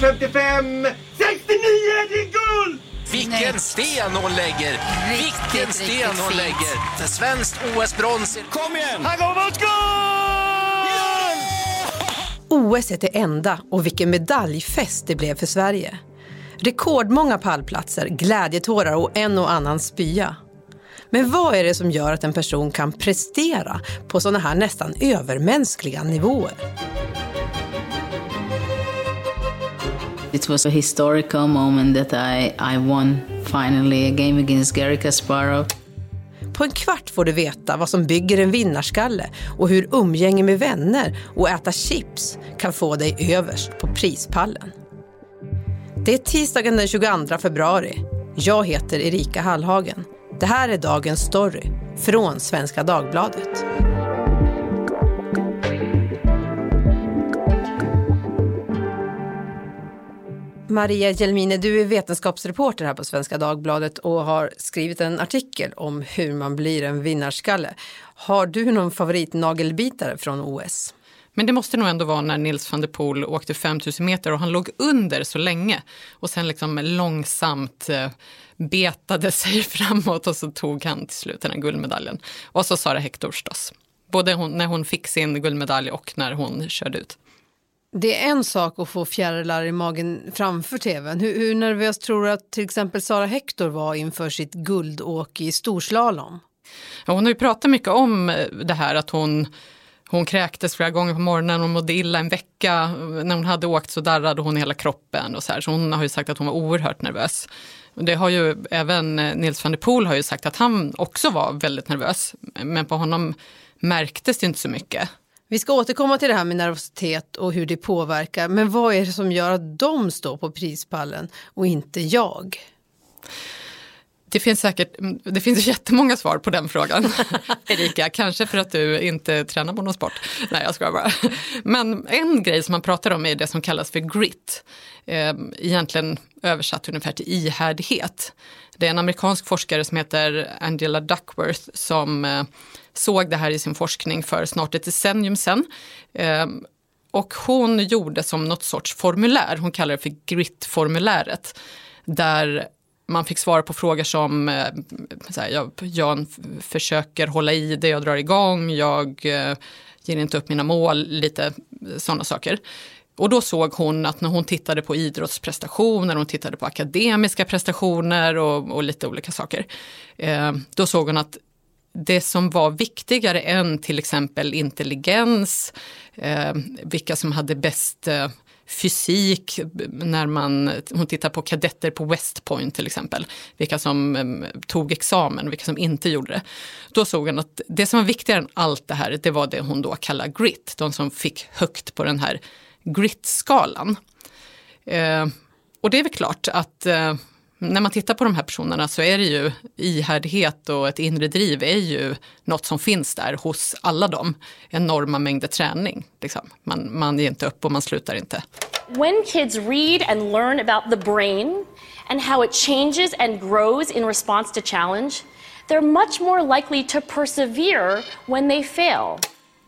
55, 69, det är guld! Vilken sten hon lägger! Vilken sten riktigt hon fint. lägger! Svenskt OS-brons. Kom igen! Han går mot guld! OS är det enda och vilken medaljfest det blev för Sverige. Rekordmånga pallplatser, glädjetårar och en och annan spya. Men vad är det som gör att en person kan prestera på sådana här nästan övermänskliga nivåer? It was a historical moment that I, I won finally a game against Gary Kasparov. På en kvart får du veta vad som bygger en vinnarskalle och hur umgänge med vänner och äta chips kan få dig överst på prispallen. Det är tisdagen den 22 februari. Jag heter Erika Hallhagen. Det här är dagens story från Svenska Dagbladet. Maria Jelmine, du är vetenskapsreporter här på Svenska Dagbladet och har skrivit en artikel om hur man blir en vinnarskalle. Har du någon favoritnagelbitare från OS? Men det måste nog ändå vara när Nils van der Poel åkte 5000 meter och han låg under så länge och sen liksom långsamt eh, betade sig framåt och så tog han till slut den här guldmedaljen. Och så Sara Hector förstås. Både hon, när hon fick sin guldmedalj och när hon körde ut. Det är en sak att få fjärilar i magen framför tvn. Hur, hur nervös tror du att till exempel Sara Hector var inför sitt guldåk i storslalom? Ja, hon har ju pratat mycket om det här att hon, hon kräktes flera gånger på morgonen, hon mådde illa en vecka. När hon hade åkt så darrade hon i hela kroppen och så här. Så hon har ju sagt att hon var oerhört nervös. Det har ju även eh, Nils van der Poel har ju sagt att han också var väldigt nervös. Men på honom märktes det inte så mycket. Vi ska återkomma till det här med nervositet och hur det påverkar. Men vad är det som gör att de står på prispallen och inte jag? Det finns säkert det finns jättemånga svar på den frågan, Erika. Kanske för att du inte tränar på någon sport. Nej, jag skojar bara. Men en grej som man pratar om är det som kallas för grit. Eh, egentligen översatt ungefär till ihärdighet. Det är en amerikansk forskare som heter Angela Duckworth som eh, såg det här i sin forskning för snart ett decennium sedan. Ehm, och hon gjorde som något sorts formulär, hon kallar det för grit-formuläret. Där man fick svara på frågor som eh, så här, jag, jag försöker hålla i det jag drar igång, jag eh, ger inte upp mina mål, lite eh, sådana saker. Och då såg hon att när hon tittade på idrottsprestationer, hon tittade på akademiska prestationer och, och lite olika saker, eh, då såg hon att det som var viktigare än till exempel intelligens, eh, vilka som hade bäst eh, fysik, när man, hon tittar på kadetter på West Point till exempel, vilka som eh, tog examen och vilka som inte gjorde det. Då såg hon att det som var viktigare än allt det här, det var det hon då kallar grit, de som fick högt på den här grit-skalan. Eh, och det är väl klart att eh, när man tittar på de här personerna så är det ju ihärdighet och ett inre driv är ju något som finns där hos alla dem. Enorma mängder träning. Liksom. Man, man ger inte upp och man slutar inte. When kids read and learn about the brain and how it changes and grows in response to challenge, they're much more likely to persevere when they fail.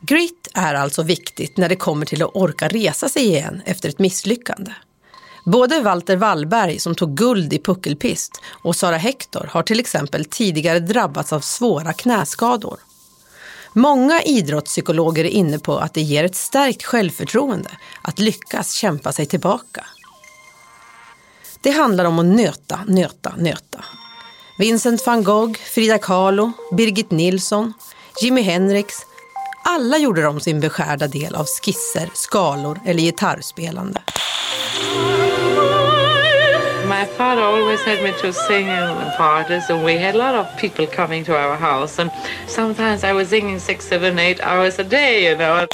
Grit är alltså viktigt när det kommer till att orka resa sig igen efter ett misslyckande. Både Walter Wallberg som tog guld i puckelpist och Sara Hector har till exempel tidigare drabbats av svåra knäskador. Många idrottspsykologer är inne på att det ger ett stärkt självförtroende att lyckas kämpa sig tillbaka. Det handlar om att nöta, nöta, nöta. Vincent van Gogh, Frida Kahlo, Birgit Nilsson, Jimi Hendrix. Alla gjorde de sin beskärda del av skisser, skalor eller gitarrspelande. My father always had me to sing in parties, and we had a lot of people coming to our house. And sometimes I was singing six, seven, eight hours a day, you know.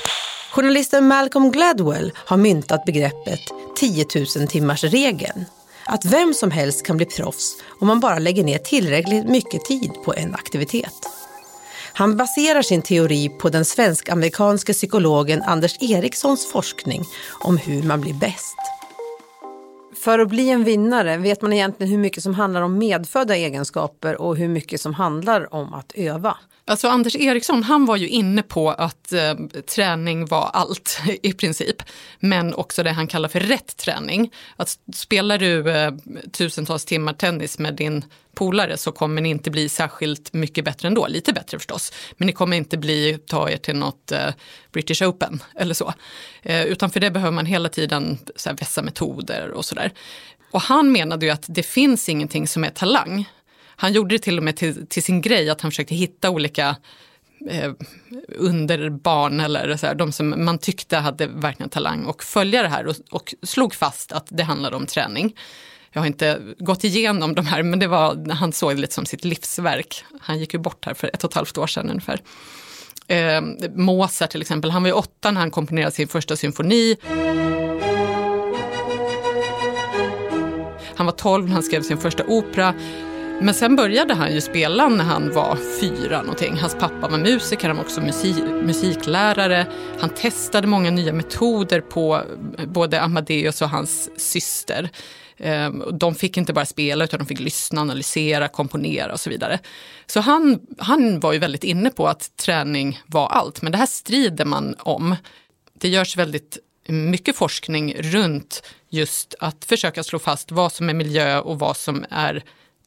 Journalisten Malcolm Gladwell har myntat begreppet 10 000 timmars regeln. Att vem som helst kan bli proffs om man bara lägger ner tillräckligt mycket tid på en aktivitet. Han baserar sin teori på den svensk-amerikanske psykologen Anders Erikssons forskning om hur man blir bäst. För att bli en vinnare, vet man egentligen hur mycket som handlar om medfödda egenskaper och hur mycket som handlar om att öva? Alltså Anders Eriksson, han var ju inne på att eh, träning var allt i princip. Men också det han kallar för rätt träning. Att spelar du eh, tusentals timmar tennis med din polare så kommer ni inte bli särskilt mycket bättre ändå. Lite bättre förstås. Men ni kommer inte bli, ta er till något eh, British Open eller så. Eh, utan för det behöver man hela tiden så här, vässa metoder och sådär. Och han menade ju att det finns ingenting som är talang. Han gjorde det till och med till, till sin grej att han försökte hitta olika eh, underbarn eller så här, de som man tyckte hade verkligen talang och följa det här och, och slog fast att det handlade om träning. Jag har inte gått igenom de här, men det var, han såg det lite som sitt livsverk. Han gick ju bort här för ett och ett halvt år sedan ungefär. Eh, Mozart till exempel, han var ju åtta när han komponerade sin första symfoni. Han var tolv när han skrev sin första opera. Men sen började han ju spela när han var fyra någonting. Hans pappa var musiker, han var också musik, musiklärare. Han testade många nya metoder på både Amadeus och hans syster. Ehm, de fick inte bara spela utan de fick lyssna, analysera, komponera och så vidare. Så han, han var ju väldigt inne på att träning var allt, men det här strider man om. Det görs väldigt mycket forskning runt just att försöka slå fast vad som är miljö och vad som är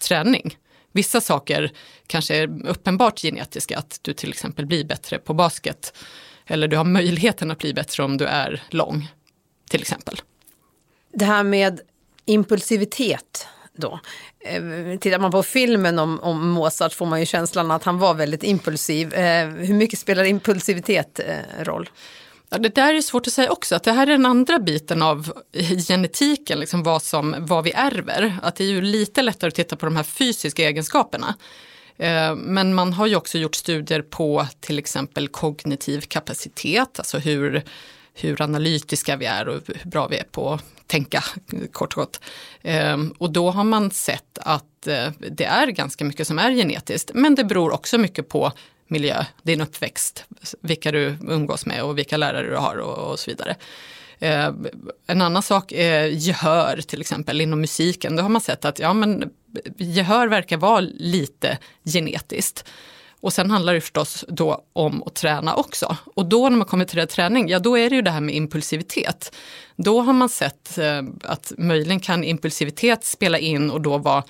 träning. Vissa saker kanske är uppenbart genetiska, att du till exempel blir bättre på basket. Eller du har möjligheten att bli bättre om du är lång, till exempel. Det här med impulsivitet då. Eh, tittar man på filmen om, om Mozart får man ju känslan att han var väldigt impulsiv. Eh, hur mycket spelar impulsivitet eh, roll? Ja, det där är svårt att säga också, att det här är den andra biten av genetiken, liksom vad, som, vad vi ärver. Att det är ju lite lättare att titta på de här fysiska egenskaperna. Eh, men man har ju också gjort studier på till exempel kognitiv kapacitet, alltså hur, hur analytiska vi är och hur bra vi är på tänka, kort och gott. Ehm, och då har man sett att eh, det är ganska mycket som är genetiskt, men det beror också mycket på miljö, din uppväxt, vilka du umgås med och vilka lärare du har och, och så vidare. Eh, en annan sak är gehör till exempel inom musiken. Då har man sett att ja, men, gehör verkar vara lite genetiskt. Och sen handlar det förstås då om att träna också. Och då när man kommer till det träning, ja då är det ju det här med impulsivitet. Då har man sett eh, att möjligen kan impulsivitet spela in och då vara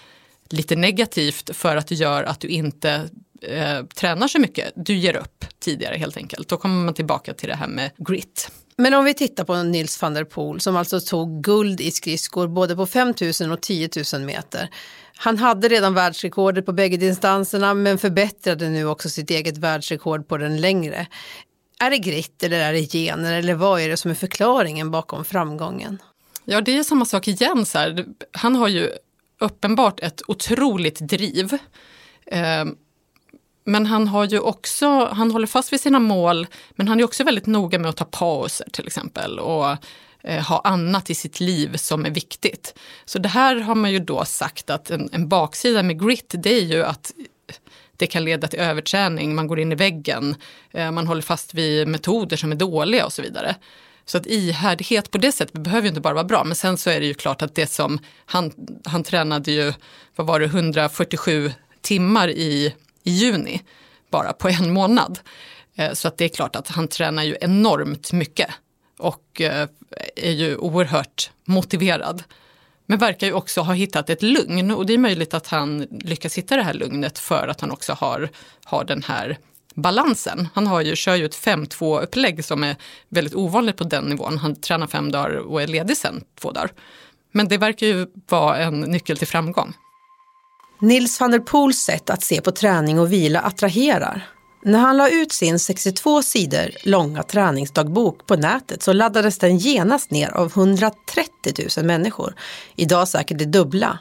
lite negativt för att det gör att du inte eh, tränar så mycket, du ger upp tidigare helt enkelt. Då kommer man tillbaka till det här med grit. Men om vi tittar på Nils van der Poel som alltså tog guld i skridskor både på 5000 och 10 000 meter. Han hade redan världsrekordet på bägge distanserna men förbättrade nu också sitt eget världsrekord på den längre. Är det grit eller är det gener eller vad är det som är förklaringen bakom framgången? Ja, det är samma sak igen. Så här. Han har ju uppenbart ett otroligt driv. Eh, men han har ju också, han håller fast vid sina mål, men han är också väldigt noga med att ta pauser till exempel och eh, ha annat i sitt liv som är viktigt. Så det här har man ju då sagt att en, en baksida med grit, det är ju att det kan leda till överträning, man går in i väggen, eh, man håller fast vid metoder som är dåliga och så vidare. Så att ihärdighet på det sättet behöver ju inte bara vara bra, men sen så är det ju klart att det som han, han tränade ju, vad var det, 147 timmar i i juni, bara på en månad. Eh, så att det är klart att han tränar ju enormt mycket och eh, är ju oerhört motiverad. Men verkar ju också ha hittat ett lugn och det är möjligt att han lyckas hitta det här lugnet för att han också har, har den här balansen. Han har ju, kör ju ett 5-2 upplägg som är väldigt ovanligt på den nivån. Han tränar fem dagar och är ledig sen två dagar. Men det verkar ju vara en nyckel till framgång. Nils van der Poels sätt att se på träning och vila attraherar. När han la ut sin 62 sidor långa träningsdagbok på nätet så laddades den genast ner av 130 000 människor. Idag säkert det dubbla.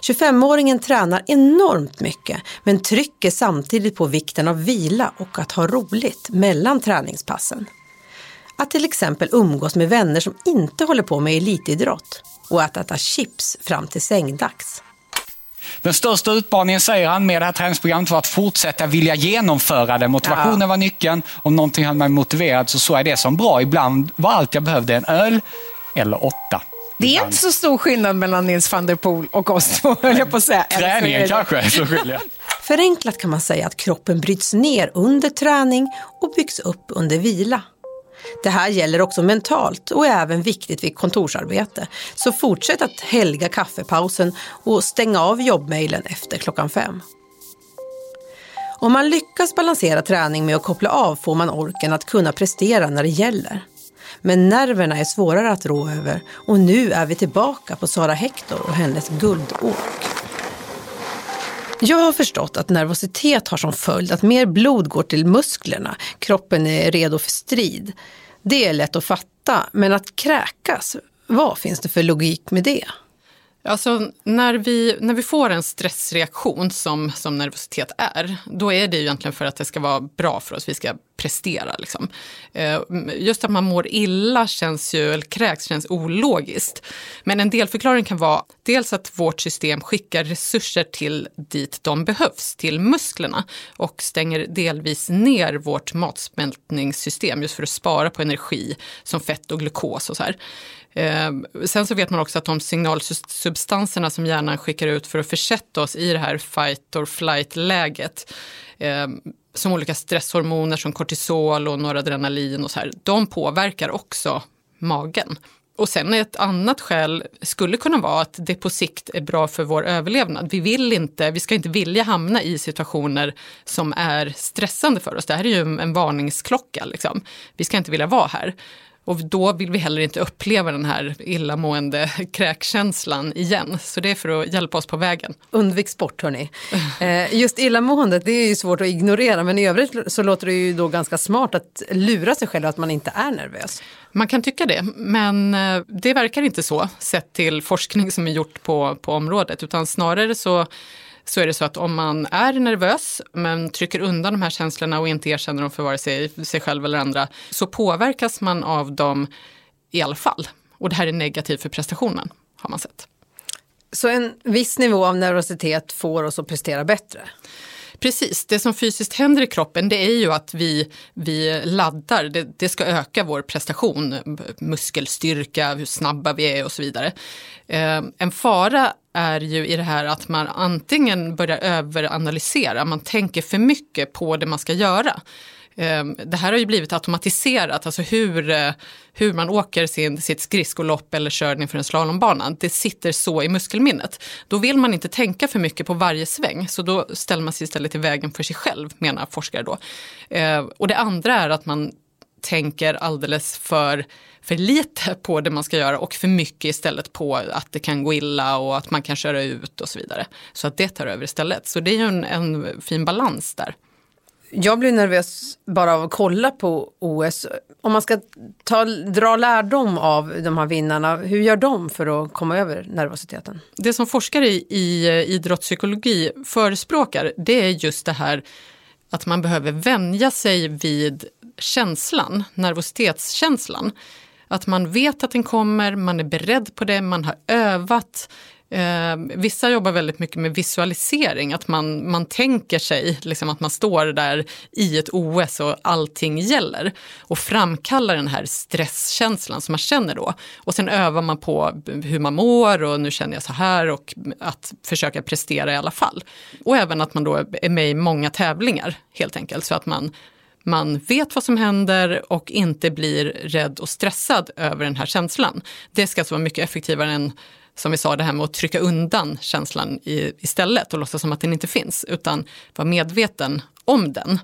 25-åringen tränar enormt mycket men trycker samtidigt på vikten av vila och att ha roligt mellan träningspassen. Att till exempel umgås med vänner som inte håller på med elitidrott och att äta chips fram till sängdags. Den största utmaningen, säger han, med det här träningsprogrammet var att fortsätta vilja genomföra det. Motivationen ja. var nyckeln. Om någonting hade mig motiverad så såg jag det som bra. Ibland var allt jag behövde en öl eller åtta Det är inte så stor skillnad mellan Nils van der Poel och oss två, höll jag på att säga. Träningen kanske är så skiljer. Förenklat kan man säga att kroppen bryts ner under träning och byggs upp under vila. Det här gäller också mentalt och är även viktigt vid kontorsarbete. Så fortsätt att helga kaffepausen och stänga av jobbmailen efter klockan fem. Om man lyckas balansera träning med att koppla av får man orken att kunna prestera när det gäller. Men nerverna är svårare att rå över och nu är vi tillbaka på Sara Hector och hennes guldåk. Jag har förstått att nervositet har som följd att mer blod går till musklerna, kroppen är redo för strid. Det är lätt att fatta, men att kräkas, vad finns det för logik med det? Alltså, när, vi, när vi får en stressreaktion som, som nervositet är, då är det ju egentligen för att det ska vara bra för oss, vi ska prestera. Liksom. Eh, just att man mår illa känns ju, eller kräks känns ologiskt. Men en delförklaring kan vara dels att vårt system skickar resurser till dit de behövs, till musklerna och stänger delvis ner vårt matsmältningssystem just för att spara på energi som fett och glukos och så här. Eh, sen så vet man också att de signalsubstanserna som hjärnan skickar ut för att försätta oss i det här fight or flight-läget, eh, som olika stresshormoner som kortisol och noradrenalin och så här, de påverkar också magen. Och sen ett annat skäl skulle kunna vara att det på sikt är bra för vår överlevnad. Vi vill inte, vi ska inte vilja hamna i situationer som är stressande för oss. Det här är ju en varningsklocka. Liksom. Vi ska inte vilja vara här. Och då vill vi heller inte uppleva den här illamående kräkkänslan igen. Så det är för att hjälpa oss på vägen. Undvik sport hörni. Eh, just illamåendet det är ju svårt att ignorera men i övrigt så låter det ju då ganska smart att lura sig själv att man inte är nervös. Man kan tycka det, men eh, det verkar inte så sett till forskning som är gjort på, på området, utan snarare så så är det så att om man är nervös men trycker undan de här känslorna och inte erkänner dem för vare sig sig själv eller andra så påverkas man av dem i alla fall. Och det här är negativt för prestationen har man sett. Så en viss nivå av nervositet får oss att prestera bättre? Precis, det som fysiskt händer i kroppen det är ju att vi, vi laddar, det, det ska öka vår prestation, muskelstyrka, hur snabba vi är och så vidare. Eh, en fara är ju i det här att man antingen börjar överanalysera, man tänker för mycket på det man ska göra. Ehm, det här har ju blivit automatiserat, alltså hur, eh, hur man åker sin, sitt skridskolopp eller kör inför en slalombana. Det sitter så i muskelminnet. Då vill man inte tänka för mycket på varje sväng, så då ställer man sig istället i vägen för sig själv, menar forskare då. Ehm, och det andra är att man tänker alldeles för, för lite på det man ska göra och för mycket istället på att det kan gå illa och att man kan köra ut och så vidare. Så att det tar över istället. Så det är ju en, en fin balans där. Jag blir nervös bara av att kolla på OS. Om man ska ta, dra lärdom av de här vinnarna, hur gör de för att komma över nervositeten? Det som forskare i, idrottspsykologi förespråkar det är just det här att man behöver vänja sig vid känslan, nervositetskänslan. Att man vet att den kommer, man är beredd på det, man har övat. Eh, vissa jobbar väldigt mycket med visualisering, att man, man tänker sig liksom att man står där i ett OS och allting gäller och framkallar den här stresskänslan som man känner då. Och sen övar man på hur man mår och nu känner jag så här och att försöka prestera i alla fall. Och även att man då är med i många tävlingar helt enkelt så att man man vet vad som händer och inte blir rädd och stressad över den här känslan. Det ska alltså vara mycket effektivare än som vi sa, det här med att trycka undan känslan i, istället och låtsas som att den inte finns, utan vara medveten om den.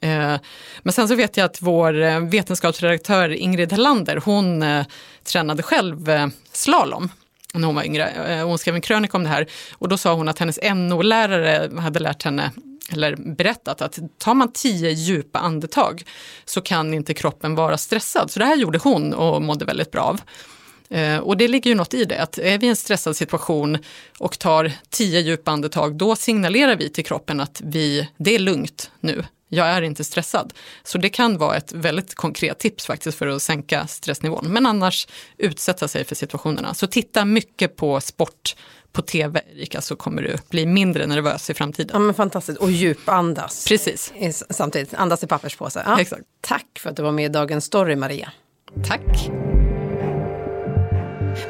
Eh, men sen så vet jag att vår eh, vetenskapsredaktör Ingrid Hellander, hon eh, tränade själv slalom när hon var yngre. Hon skrev en krönika om det här och då sa hon att hennes NO-lärare hade lärt henne eller berättat att tar man tio djupa andetag så kan inte kroppen vara stressad. Så det här gjorde hon och mådde väldigt bra av. Eh, och det ligger ju något i det, att är vi i en stressad situation och tar tio djupa andetag, då signalerar vi till kroppen att vi, det är lugnt nu, jag är inte stressad. Så det kan vara ett väldigt konkret tips faktiskt för att sänka stressnivån. Men annars utsätta sig för situationerna. Så titta mycket på sport på tv, Erika, så kommer du bli mindre nervös i framtiden. Ja men fantastiskt, och djupandas. Precis. Samtidigt, andas i papperspåse. Ja. Exakt. Tack för att du var med i Dagens Story Maria. Tack.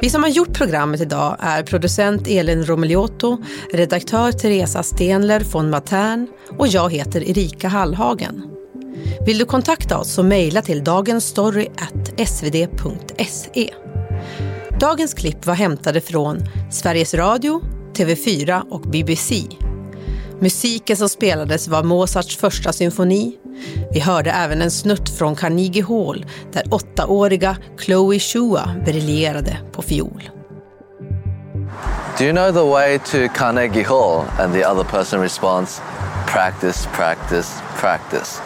Vi som har gjort programmet idag är producent Elin Romeliotto, redaktör Teresa Stenler von Matern och jag heter Erika Hallhagen. Vill du kontakta oss så mejla till dagensstory.svd.se. Dagens klipp var hämtade från Sveriges Radio, TV4 och BBC. Musiken som spelades var Mozarts första symfoni. Vi hörde även en snutt från Carnegie Hall där åttaåriga Chloe Shua briljerade på fiol. Do you know the way to Carnegie Hall? And the other person responds, practice, practice, practice.